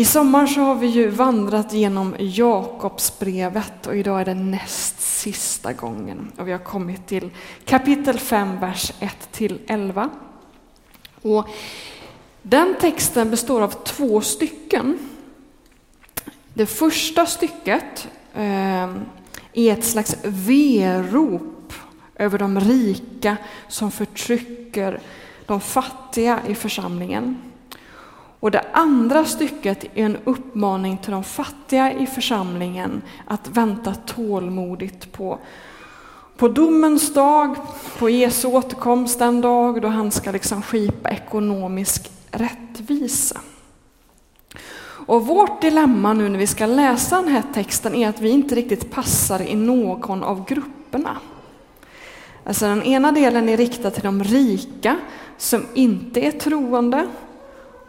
I sommar så har vi ju vandrat genom Jakobsbrevet och idag är det näst sista gången. Och vi har kommit till kapitel 5, vers 1-11. Och den texten består av två stycken. Det första stycket eh, är ett slags verop över de rika som förtrycker de fattiga i församlingen. Och det andra stycket är en uppmaning till de fattiga i församlingen att vänta tålmodigt på, på domens dag, på Jesu återkomst den dag då han ska liksom skipa ekonomisk rättvisa. Och vårt dilemma nu när vi ska läsa den här texten är att vi inte riktigt passar i någon av grupperna. Alltså den ena delen är riktad till de rika som inte är troende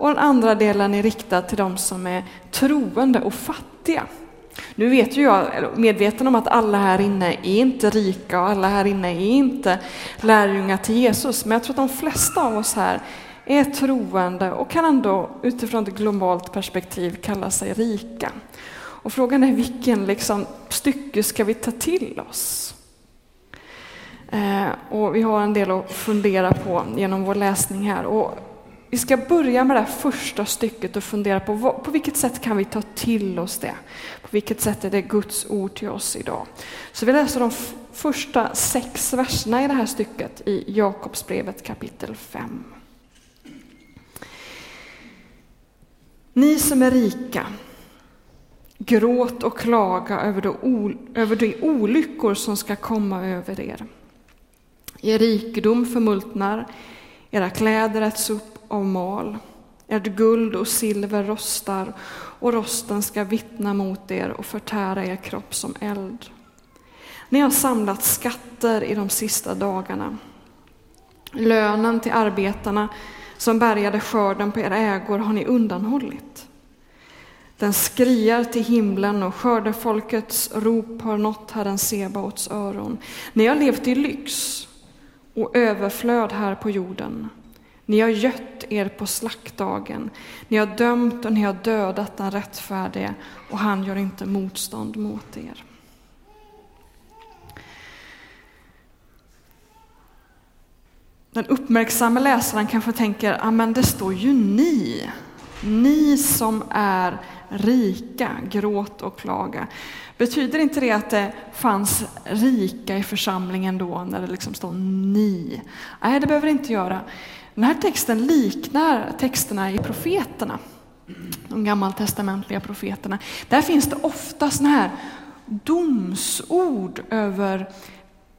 och den andra delen är riktad till de som är troende och fattiga. Nu vet ju jag, medveten om att alla här inne är inte rika och alla här inne är inte lärjungar till Jesus, men jag tror att de flesta av oss här är troende och kan ändå utifrån ett globalt perspektiv kalla sig rika. Och frågan är vilken liksom, stycke ska vi ta till oss? Eh, och vi har en del att fundera på genom vår läsning här. Och vi ska börja med det första stycket och fundera på vad, på vilket sätt kan vi ta till oss det? På vilket sätt är det Guds ord till oss idag? Så vi läser de första sex verserna i det här stycket i Jakobsbrevet kapitel 5. Ni som är rika, gråt och klaga över de, över de olyckor som ska komma över er. Er rikedom förmultnar, era kläder äts upp av mal. Ert guld och silver rostar och rosten ska vittna mot er och förtära er kropp som eld. Ni har samlat skatter i de sista dagarna. Lönen till arbetarna som bärgade skörden på era ägor har ni undanhållit. Den skriar till himlen och skördefolkets rop har nått Herren Sebaots öron. Ni har levt i lyx och överflöd här på jorden. Ni har gött er på slaktdagen. Ni har dömt och ni har dödat den rättfärdige och han gör inte motstånd mot er. Den uppmärksamma läsaren kanske tänker, ja men det står ju ni. Ni som är rika, gråt och klaga. Betyder inte det att det fanns rika i församlingen då när det liksom står ni? Nej, det behöver det inte göra. Den här texten liknar texterna i profeterna, de gammaltestamentliga profeterna. Där finns det ofta såna här domsord över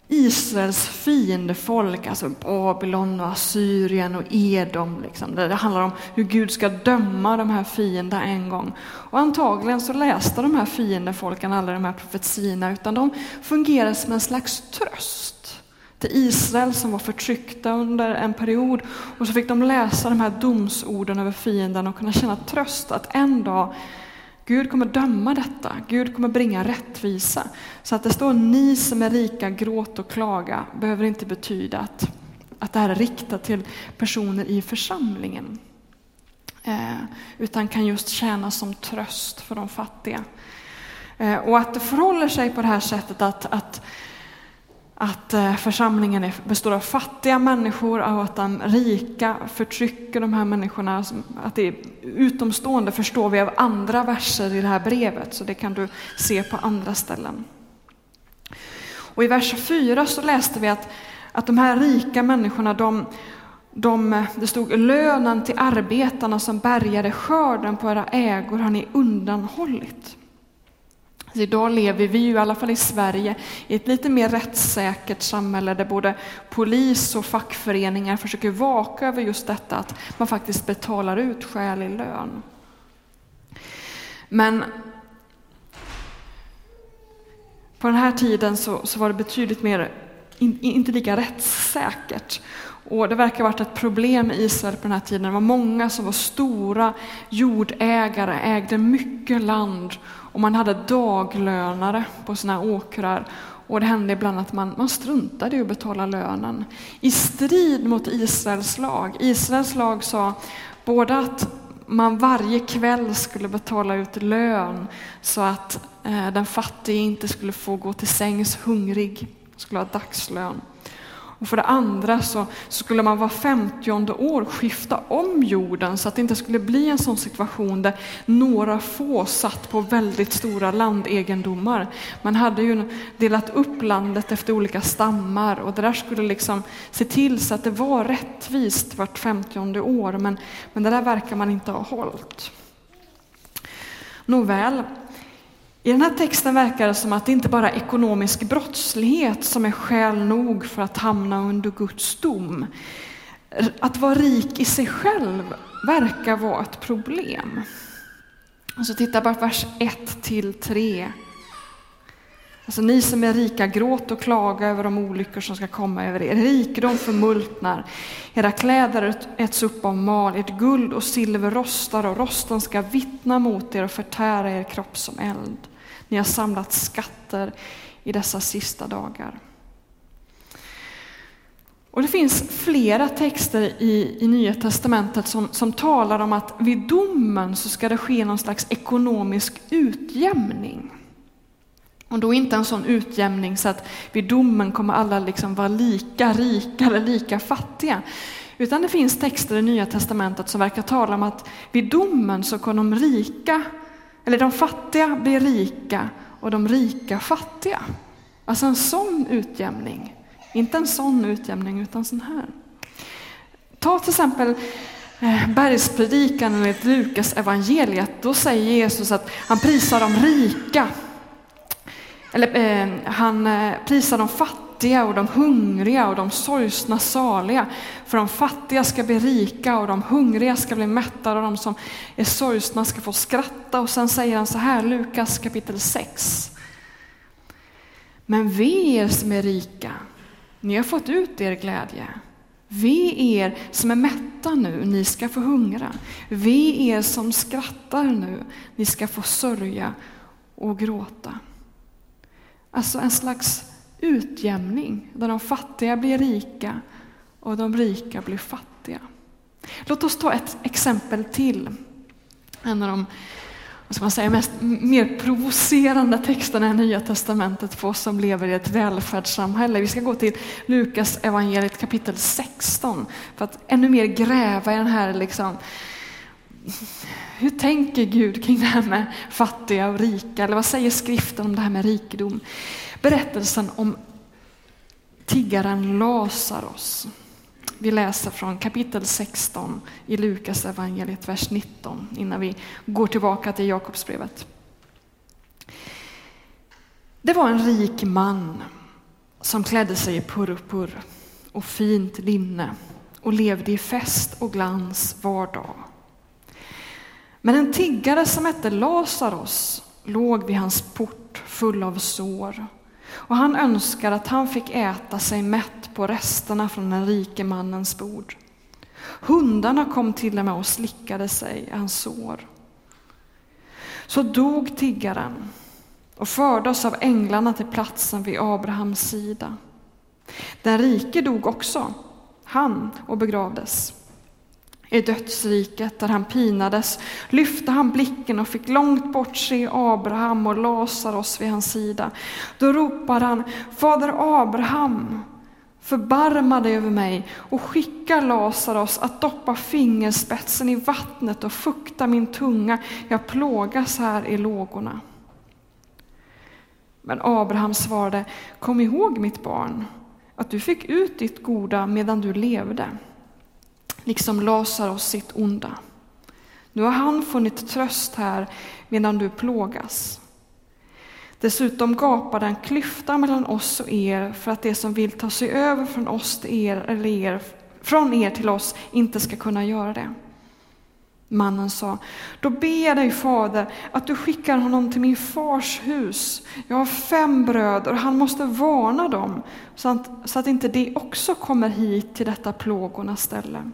Israels fiendefolk, alltså Babylon och Assyrien och Edom. Liksom. Det handlar om hur Gud ska döma de här fienderna en gång. Och antagligen så läste de här fiendefolken alla de här profetiorna, utan de fungerar som en slags tröst till Israel som var förtryckta under en period. Och så fick de läsa de här domsorden över fienden och kunna känna tröst att en dag Gud kommer döma detta, Gud kommer bringa rättvisa. Så att det står ni som är rika, gråt och klaga behöver inte betyda att, att det här är riktat till personer i församlingen. Eh, utan kan just tjäna som tröst för de fattiga. Eh, och att det förhåller sig på det här sättet att, att att eh, församlingen består av fattiga människor och att de rika förtrycker de här människorna. Att det är utomstående förstår vi av andra verser i det här brevet, så det kan du se på andra ställen. Och I vers 4 så läste vi att, att de här rika människorna, de, de, eh, det stod lönen till arbetarna som bärgade skörden på era ägor har ni undanhållit. Alltså, idag lever vi ju, i alla fall i Sverige, i ett lite mer rättssäkert samhälle där både polis och fackföreningar försöker vaka över just detta att man faktiskt betalar ut skälig lön. Men på den här tiden så, så var det betydligt mer, in, inte lika rättssäkert. Och det verkar ha varit ett problem i Israel på den här tiden. Det var många som var stora jordägare, ägde mycket land och man hade daglönare på sina åkrar. Och det hände ibland att man, man struntade i att betala lönen. I strid mot Israels lag. Israels lag sa både att man varje kväll skulle betala ut lön så att eh, den fattige inte skulle få gå till sängs hungrig, skulle ha dagslön. Och för det andra så skulle man var femtionde år skifta om jorden så att det inte skulle bli en sån situation där några få satt på väldigt stora landegendomar. Man hade ju delat upp landet efter olika stammar och det där skulle liksom se till så att det var rättvist vart femtionde år, men, men det där verkar man inte ha hållit. Nåväl, i den här texten verkar det som att det inte bara är ekonomisk brottslighet som är skäl nog för att hamna under Guds dom. Att vara rik i sig själv verkar vara ett problem. Och så titta på vers 1 till 3. Alltså ni som är rika, gråt och klaga över de olyckor som ska komma över er. Rikedom förmultnar, era kläder äts upp av mal, ert guld och silver rostar och rosten ska vittna mot er och förtära er kropp som eld. Ni har samlat skatter i dessa sista dagar. Och Det finns flera texter i, i Nya Testamentet som, som talar om att vid domen så ska det ske någon slags ekonomisk utjämning. Och då inte en sån utjämning så att vid domen kommer alla liksom vara lika rika eller lika fattiga. Utan det finns texter i Nya Testamentet som verkar tala om att vid domen så kommer de rika eller de fattiga blir rika och de rika fattiga. Alltså en sån utjämning. Inte en sån utjämning, utan sån här. Ta till exempel eh, bergspredikan enligt Lukas evangeliet. Då säger Jesus att han prisar de rika. Eller eh, han eh, prisar de fattiga fattiga och de hungriga och de sorgsna saliga. För de fattiga ska bli rika och de hungriga ska bli mättade och de som är sorgsna ska få skratta. Och sen säger han så här, Lukas kapitel 6. Men ve er som är rika, ni har fått ut er glädje. Ve er som är mätta nu, ni ska få hungra. Ve er som skrattar nu, ni ska få sörja och gråta. Alltså en slags utjämning där de fattiga blir rika och de rika blir fattiga. Låt oss ta ett exempel till. En av de vad ska man säga, mest, mer provocerande texterna i Nya Testamentet för oss som lever i ett välfärdssamhälle. Vi ska gå till Lukas evangeliet kapitel 16 för att ännu mer gräva i den här liksom, hur tänker Gud kring det här med fattiga och rika? Eller vad säger skriften om det här med rikedom? Berättelsen om tiggaren Lazarus. Vi läser från kapitel 16 i Lukas evangeliet, vers 19, innan vi går tillbaka till Jakobsbrevet. Det var en rik man som klädde sig i purpur och fint linne och levde i fest och glans var dag. Men en tiggare som hette Lazarus låg vid hans port full av sår och han önskar att han fick äta sig mätt på resterna från den rike mannens bord. Hundarna kom till och med och slickade sig i hans sår. Så dog tiggaren och fördes av änglarna till platsen vid Abrahams sida. Den rike dog också, han, och begravdes. I dödsriket där han pinades lyfte han blicken och fick långt bort se Abraham och Lazarus vid hans sida. Då ropade han, Fader Abraham, förbarma dig över mig och skicka Lazarus att doppa fingerspetsen i vattnet och fukta min tunga, jag plågas här i lågorna. Men Abraham svarade, kom ihåg mitt barn, att du fick ut ditt goda medan du levde liksom Lazarus sitt onda. Nu har han funnit tröst här medan du plågas. Dessutom gapar en klyfta mellan oss och er för att det som vill ta sig över från oss till er eller er, från er till oss inte ska kunna göra det. Mannen sa, då ber jag dig fader att du skickar honom till min fars hus. Jag har fem bröder och han måste varna dem så att, så att inte de också kommer hit till detta plågornas ställe.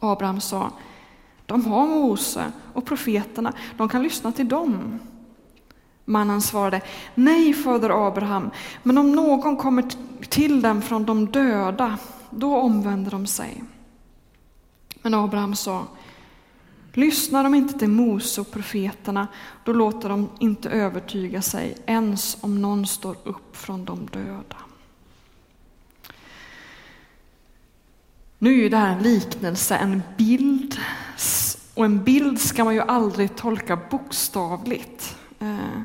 Abraham sa, de har Mose och profeterna, de kan lyssna till dem. Mannen svarade, nej fader Abraham, men om någon kommer till dem från de döda, då omvänder de sig. Men Abraham sa, Lyssnar de inte till Mose och profeterna, då låter de inte övertyga sig ens om någon står upp från de döda. Nu är ju det här en liknelse, en bild. Och en bild ska man ju aldrig tolka bokstavligt. Eh,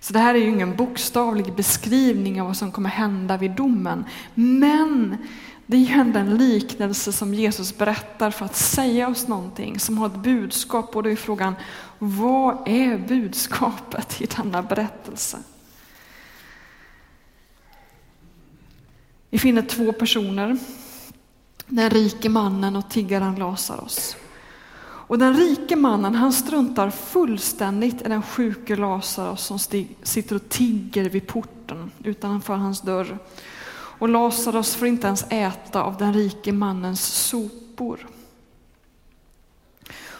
så det här är ju ingen bokstavlig beskrivning av vad som kommer hända vid domen. Men det är ju ändå en liknelse som Jesus berättar för att säga oss någonting, som har ett budskap. Och då är frågan, vad är budskapet i denna berättelse? Vi finner två personer, den rike mannen och tiggaren Lazarus. Och den rike mannen han struntar fullständigt i den sjuke Lazarus som sitter och tigger vid porten utanför hans dörr. Och Lazarus får inte ens äta av den rike mannens sopor.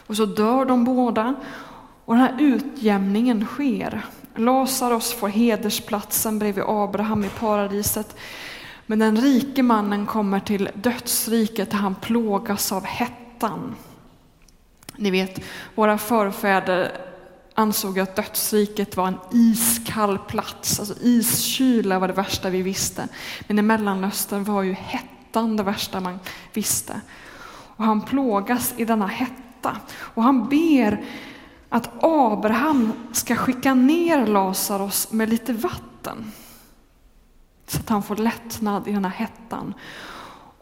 Och så dör de båda och den här utjämningen sker. Lazarus får hedersplatsen bredvid Abraham i paradiset. Men den rike mannen kommer till dödsriket där han plågas av hettan. Ni vet, våra förfäder ansåg att dödsriket var en iskall plats, alltså iskyla var det värsta vi visste. Men i Mellanöstern var ju hettan det värsta man visste. Och han plågas i denna hetta och han ber att Abraham ska skicka ner Lazarus med lite vatten. Så att han får lättnad i den här hettan.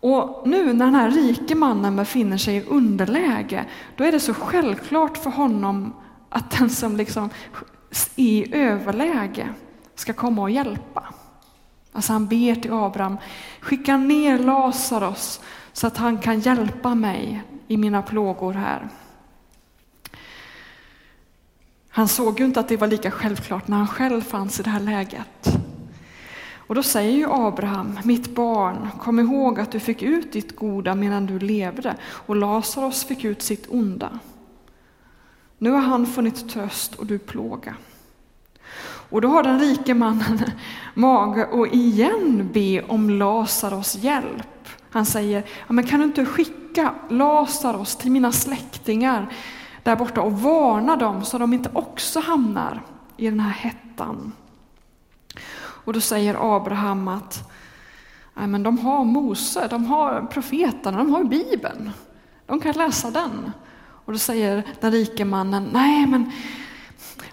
Och nu när den här rike mannen befinner sig i underläge, då är det så självklart för honom att den som liksom är i överläge ska komma och hjälpa. Alltså han ber till Abraham, skicka ner Lazarus så att han kan hjälpa mig i mina plågor här. Han såg ju inte att det var lika självklart när han själv fanns i det här läget. Och då säger ju Abraham, mitt barn, kom ihåg att du fick ut ditt goda medan du levde och Lazarus fick ut sitt onda. Nu har han funnit tröst och du plåga. Och då har den rike mannen mage att igen be om Lazarus hjälp. Han säger, ja, men kan du inte skicka Lazarus till mina släktingar där borta och varna dem så de inte också hamnar i den här hettan. Och då säger Abraham att men de har Mose, de har profeterna, de har Bibeln. De kan läsa den. Och då säger den rike mannen, nej men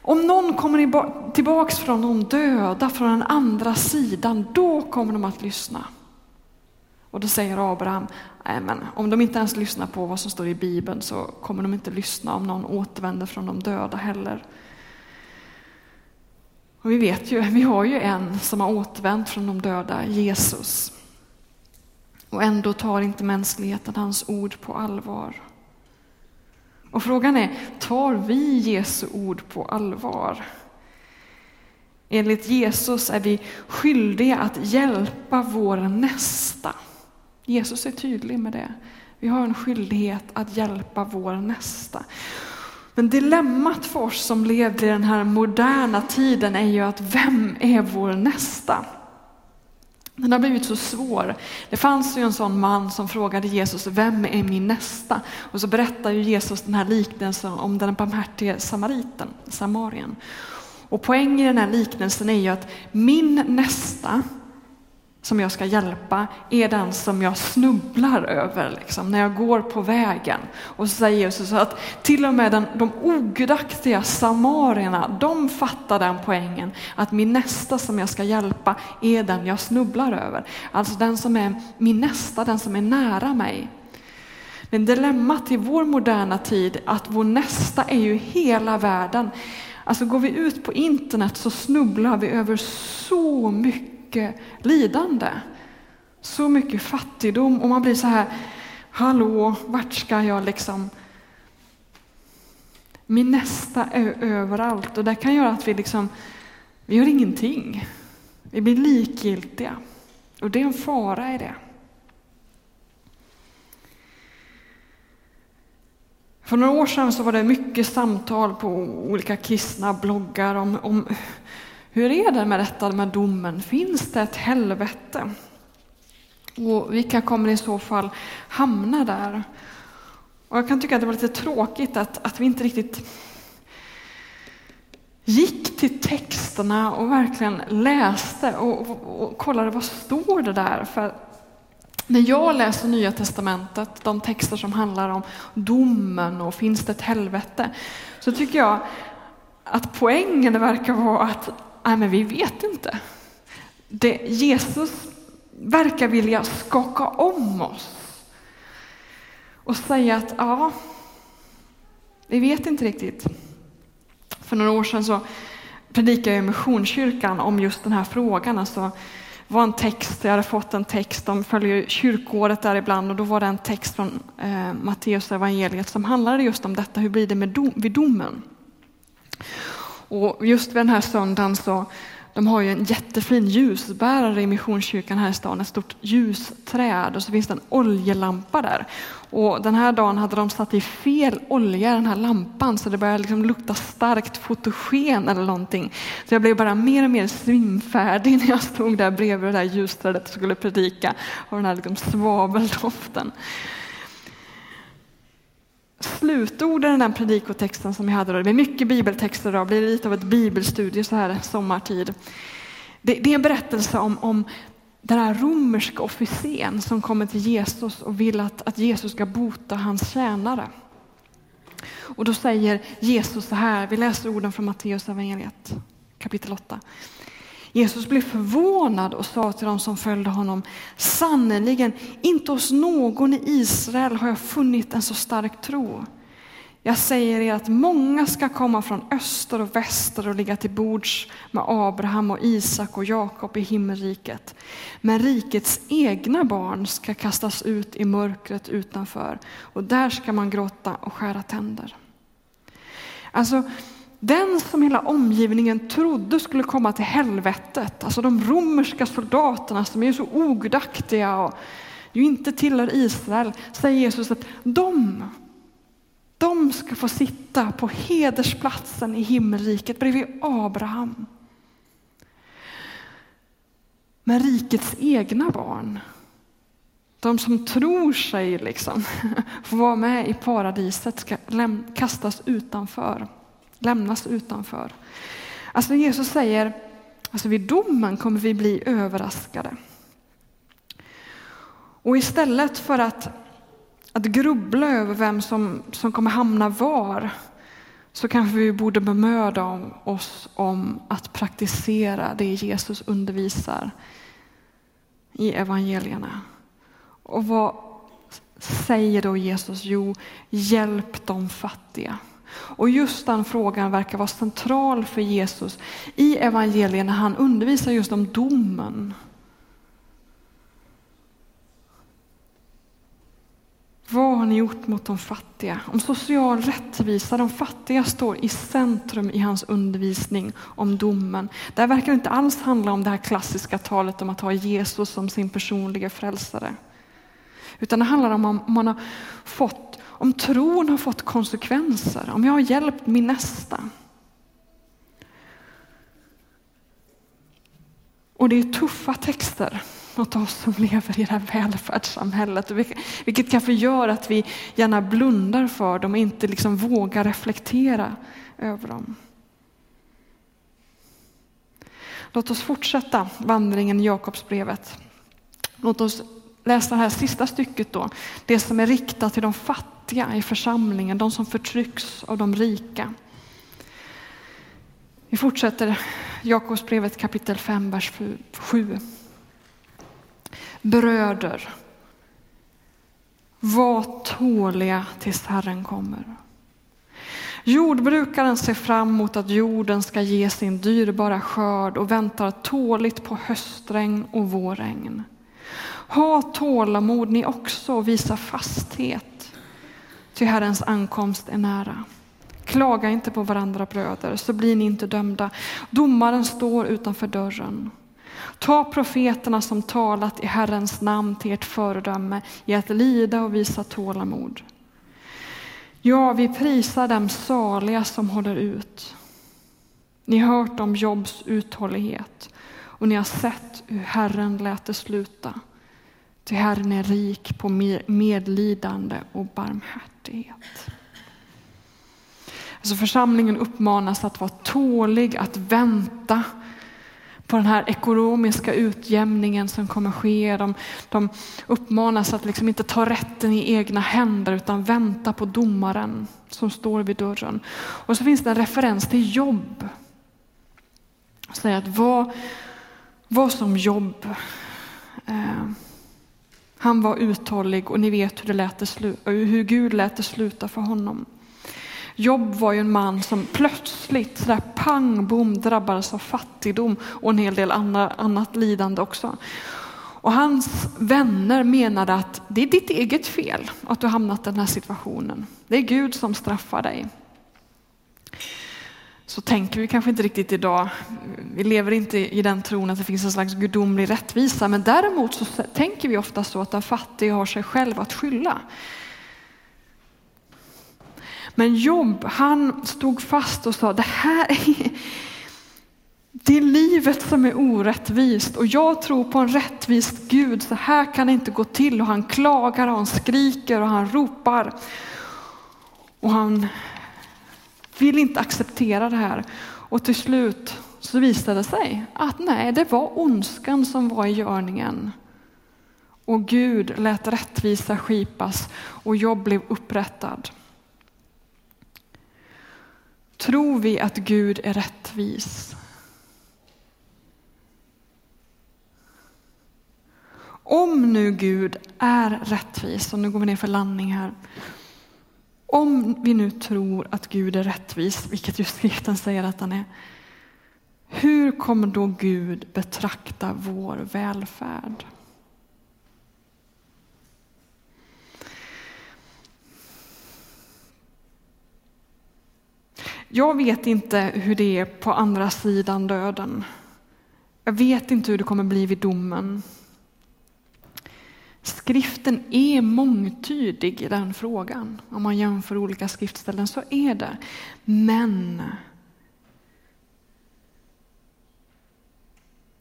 om någon kommer tillbaks från de döda, från den andra sidan, då kommer de att lyssna. Och då säger Abraham, nej men om de inte ens lyssnar på vad som står i Bibeln så kommer de inte lyssna om någon återvänder från de döda heller. Och vi vet ju, vi har ju en som har återvänt från de döda, Jesus. Och ändå tar inte mänskligheten hans ord på allvar. Och frågan är, tar vi Jesu ord på allvar? Enligt Jesus är vi skyldiga att hjälpa vår nästa. Jesus är tydlig med det. Vi har en skyldighet att hjälpa vår nästa. Men dilemmat för oss som lever i den här moderna tiden är ju att vem är vår nästa? Den har blivit så svår. Det fanns ju en sån man som frågade Jesus, vem är min nästa? Och så berättar ju Jesus den här liknelsen om den barmhärtige samariten, samarien. Och poängen i den här liknelsen är ju att min nästa som jag ska hjälpa är den som jag snubblar över liksom, när jag går på vägen. Och så säger Jesus att till och med den, de ogudaktiga samarierna, de fattar den poängen att min nästa som jag ska hjälpa är den jag snubblar över. Alltså den som är min nästa, den som är nära mig. Men dilemmat i vår moderna tid att vår nästa är ju hela världen. Alltså går vi ut på internet så snubblar vi över så mycket mycket lidande, så mycket fattigdom och man blir så här, hallå, vart ska jag liksom? Min nästa är överallt och det kan göra att vi liksom, vi gör ingenting. Vi blir likgiltiga och det är en fara i det. För några år sedan så var det mycket samtal på olika kristna bloggar om, om hur är det med detta med domen? Finns det ett helvete? Och vilka kommer i så fall hamna där? Och jag kan tycka att det var lite tråkigt att, att vi inte riktigt gick till texterna och verkligen läste och, och, och kollade vad står det där. För när jag läser Nya Testamentet, de texter som handlar om domen och finns det ett helvete, så tycker jag att poängen verkar vara att nej, men vi vet inte. Det, Jesus verkar vilja skaka om oss och säga att ja, vi vet inte riktigt. För några år sedan så predikade jag i Missionskyrkan om just den här frågan. Alltså, var en text, jag hade fått en text, de följer kyrkåret där ibland och då var det en text från eh, Matteus evangeliet som handlade just om detta, hur blir det med dom, vid domen? Och just vid den här söndagen så de har ju en jättefin ljusbärare i Missionskyrkan här i stan, ett stort ljusträd och så finns det en oljelampa där. Och den här dagen hade de satt i fel olja i den här lampan så det började liksom lukta starkt fotogen eller någonting. Så jag blev bara mer och mer svimfärdig när jag stod där bredvid det där ljusträdet och skulle predika av den här liksom svaveldoften. Slutorden i den predikotexten som jag hade, då, det blir mycket bibeltexter idag, blir lite av ett bibelstudie så här sommartid. Det, det är en berättelse om, om den här romerska officeren som kommer till Jesus och vill att, att Jesus ska bota hans tjänare. Och då säger Jesus så här, vi läser orden från Matteus evangeliet kapitel 8. Jesus blev förvånad och sa till dem som följde honom, sannerligen inte hos någon i Israel har jag funnit en så stark tro. Jag säger er att många ska komma från öster och väster och ligga till bords med Abraham och Isak och Jakob i himmelriket. Men rikets egna barn ska kastas ut i mörkret utanför och där ska man gråta och skära tänder. Alltså, den som hela omgivningen trodde skulle komma till helvetet, alltså de romerska soldaterna som är så ogudaktiga och ju inte tillhör Israel, säger Jesus att de, de ska få sitta på hedersplatsen i himmelriket bredvid Abraham. Men rikets egna barn, de som tror sig liksom få vara med i paradiset ska kastas utanför lämnas utanför. Alltså Jesus säger, alltså vid domen kommer vi bli överraskade. Och istället för att, att grubbla över vem som, som kommer hamna var, så kanske vi borde bemöda oss om att praktisera det Jesus undervisar i evangelierna. Och vad säger då Jesus? Jo, hjälp de fattiga. Och just den frågan verkar vara central för Jesus i evangelierna när han undervisar just om domen. Vad har ni gjort mot de fattiga? Om social rättvisa, de fattiga står i centrum i hans undervisning om domen. Det verkar inte alls handla om det här klassiska talet om att ha Jesus som sin personliga frälsare. Utan det handlar om om man har fått om tron har fått konsekvenser, om jag har hjälpt min nästa. Och det är tuffa texter mot oss som lever i det här välfärdssamhället, vilket kanske gör att vi gärna blundar för dem och inte liksom vågar reflektera över dem. Låt oss fortsätta vandringen i Jakobsbrevet. Låt oss läsa det här sista stycket då, det som är riktat till de fattiga i församlingen, de som förtrycks av de rika. Vi fortsätter Jakobsbrevet kapitel 5, vers 7. Bröder, var tåliga tills Herren kommer. Jordbrukaren ser fram emot att jorden ska ge sin dyrbara skörd och väntar tåligt på höstregn och vårregn. Ha tålamod ni också och visa fasthet, ty Herrens ankomst är nära. Klaga inte på varandra bröder, så blir ni inte dömda. Domaren står utanför dörren. Ta profeterna som talat i Herrens namn till ert föredöme i att lida och visa tålamod. Ja, vi prisar dem saliga som håller ut. Ni har hört om Jobs uthållighet och ni har sett hur Herren lät det sluta. Ty Herren är rik på medlidande och barmhärtighet. Alltså församlingen uppmanas att vara tålig, att vänta på den här ekonomiska utjämningen som kommer ske. De, de uppmanas att liksom inte ta rätten i egna händer utan vänta på domaren som står vid dörren. Och så finns det en referens till jobb. Säger att var, var som jobb. Eh, han var uthållig och ni vet hur, det lät det hur Gud lät det sluta för honom. Jobb var ju en man som plötsligt sådär pang bom drabbades av fattigdom och en hel del annat lidande också. Och hans vänner menade att det är ditt eget fel att du hamnat i den här situationen. Det är Gud som straffar dig. Så tänker vi kanske inte riktigt idag. Vi lever inte i den tron att det finns en slags gudomlig rättvisa, men däremot så tänker vi ofta så att den fattige har sig själv att skylla. Men Jobb, han stod fast och sa det här är, det är livet som är orättvist och jag tror på en rättvis Gud. Så här kan det inte gå till. Och han klagar och han skriker och han ropar. Och han vill inte acceptera det här. Och till slut så visade det sig att nej, det var ondskan som var i görningen. Och Gud lät rättvisa skipas och Jobb blev upprättad. Tror vi att Gud är rättvis? Om nu Gud är rättvis, och nu går vi ner för landning här. Om vi nu tror att Gud är rättvis, vilket ju skriften säger att han är. Hur kommer då Gud betrakta vår välfärd? Jag vet inte hur det är på andra sidan döden. Jag vet inte hur det kommer bli vid domen. Skriften är mångtydig i den frågan. Om man jämför olika skriftställen så är det. Men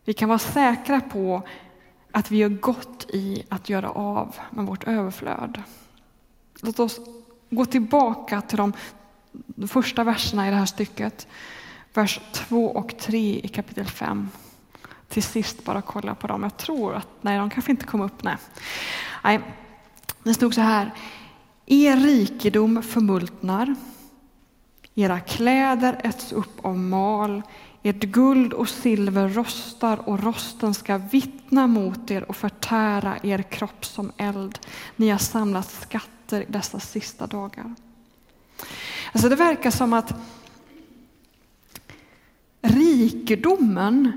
vi kan vara säkra på att vi gör gott i att göra av med vårt överflöd. Låt oss gå tillbaka till de de första verserna i det här stycket, vers 2 och 3 i kapitel 5. Till sist bara kolla på dem. Jag tror att, nej de kanske inte kom upp, nej. nej. Det stod så här, er rikedom förmultnar, era kläder äts upp av mal, ert guld och silver rostar och rosten ska vittna mot er och förtära er kropp som eld. Ni har samlat skatter i dessa sista dagar. Alltså det verkar som att rikedomen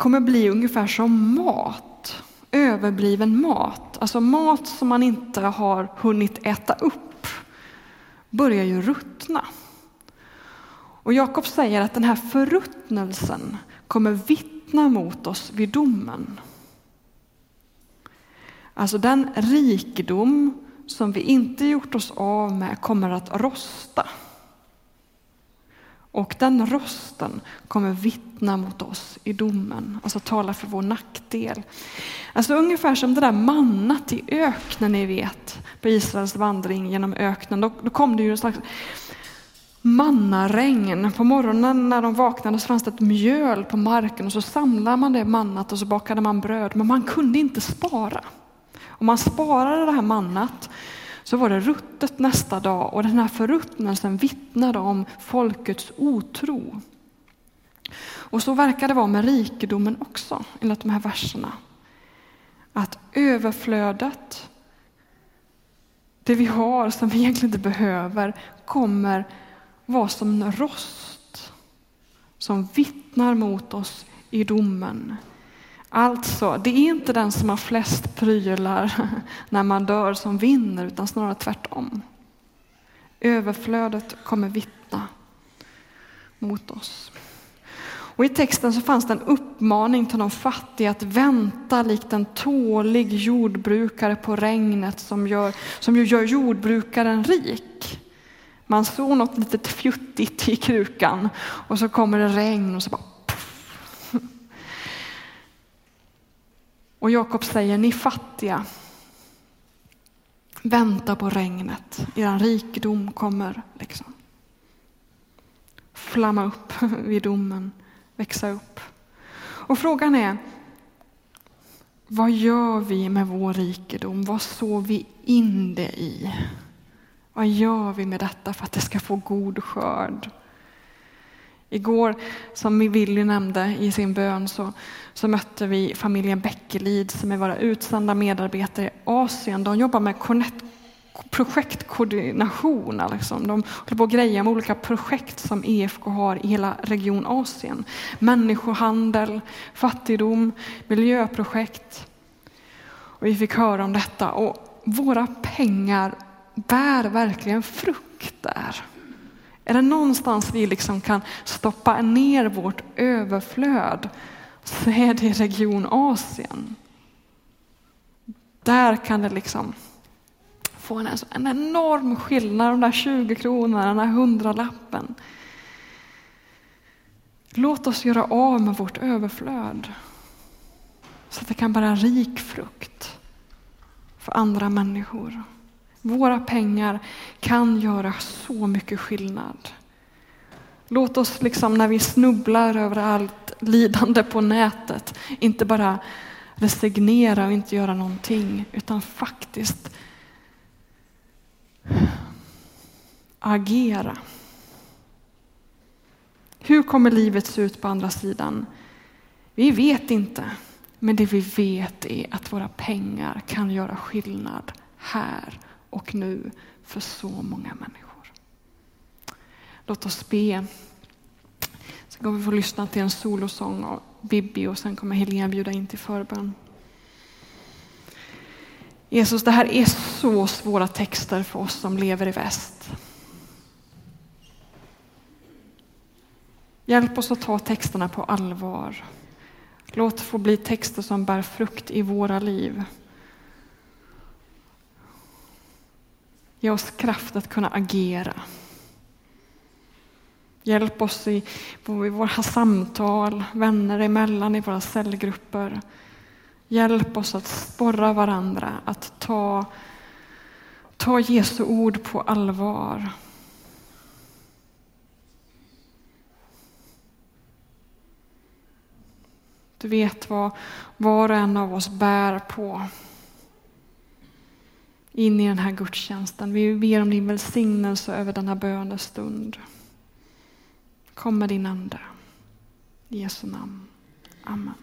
kommer bli ungefär som mat, överbliven mat. Alltså mat som man inte har hunnit äta upp börjar ju ruttna. Och Jakob säger att den här förruttnelsen kommer vittna mot oss vid domen. Alltså den rikedom som vi inte gjort oss av med kommer att rosta. Och den rösten kommer vittna mot oss i domen, alltså tala för vår nackdel. Alltså ungefär som det där mannat i öknen, ni vet, på Israels vandring genom öknen. Då, då kom det ju en slags mannaregn. På morgonen när de vaknade så fanns det ett mjöl på marken och så samlade man det mannat och så bakade man bröd. Men man kunde inte spara. Om man sparade det här mannat så var det ruttet nästa dag och den här förruttnelsen vittnade om folkets otro. Och så verkar det vara med rikedomen också, enligt de här verserna. Att överflödet, det vi har som vi egentligen inte behöver, kommer vara som en rost som vittnar mot oss i domen. Alltså, det är inte den som har flest prylar när man dör som vinner, utan snarare tvärtom. Överflödet kommer vittna mot oss. Och I texten så fanns det en uppmaning till de fattiga att vänta likt en tålig jordbrukare på regnet som, gör, som ju gör jordbrukaren rik. Man såg något litet fjuttigt i krukan och så kommer det regn och så bara och Jakob säger, ni fattiga, Vänta på regnet, er rikedom kommer liksom. Flamma upp vid domen, växa upp. Och frågan är, vad gör vi med vår rikedom? Vad sår vi in det i? Vad gör vi med detta för att det ska få god skörd? Igår, som Willy nämnde i sin bön, så, så mötte vi familjen Bäckelid som är våra utsända medarbetare i Asien. De jobbar med projektkoordination. Liksom. De håller på att greja med olika projekt som EFK har i hela region Asien. Människohandel, fattigdom, miljöprojekt. Och vi fick höra om detta och våra pengar bär verkligen frukt där. Är det någonstans vi liksom kan stoppa ner vårt överflöd så är det i region Asien. Där kan det liksom få en, en enorm skillnad, de där 20 kronorna, den där hundralappen. Låt oss göra av med vårt överflöd så att det kan bära rik frukt för andra människor. Våra pengar kan göra så mycket skillnad. Låt oss liksom när vi snubblar över allt lidande på nätet inte bara resignera och inte göra någonting utan faktiskt agera. Hur kommer livet se ut på andra sidan? Vi vet inte, men det vi vet är att våra pengar kan göra skillnad här och nu för så många människor. Låt oss be. Sen kommer vi få lyssna till en solosång av Bibi och sen kommer Helena bjuda in till förbön. Jesus, det här är så svåra texter för oss som lever i väst. Hjälp oss att ta texterna på allvar. Låt det få bli texter som bär frukt i våra liv. Ge oss kraft att kunna agera. Hjälp oss i, i våra samtal, vänner emellan, i våra cellgrupper. Hjälp oss att sporra varandra, att ta, ta Jesu ord på allvar. Du vet vad var och en av oss bär på in i den här gudstjänsten. Vi ber om din välsignelse över denna bönestund. Kom med din Ande. I Jesu namn. Amen.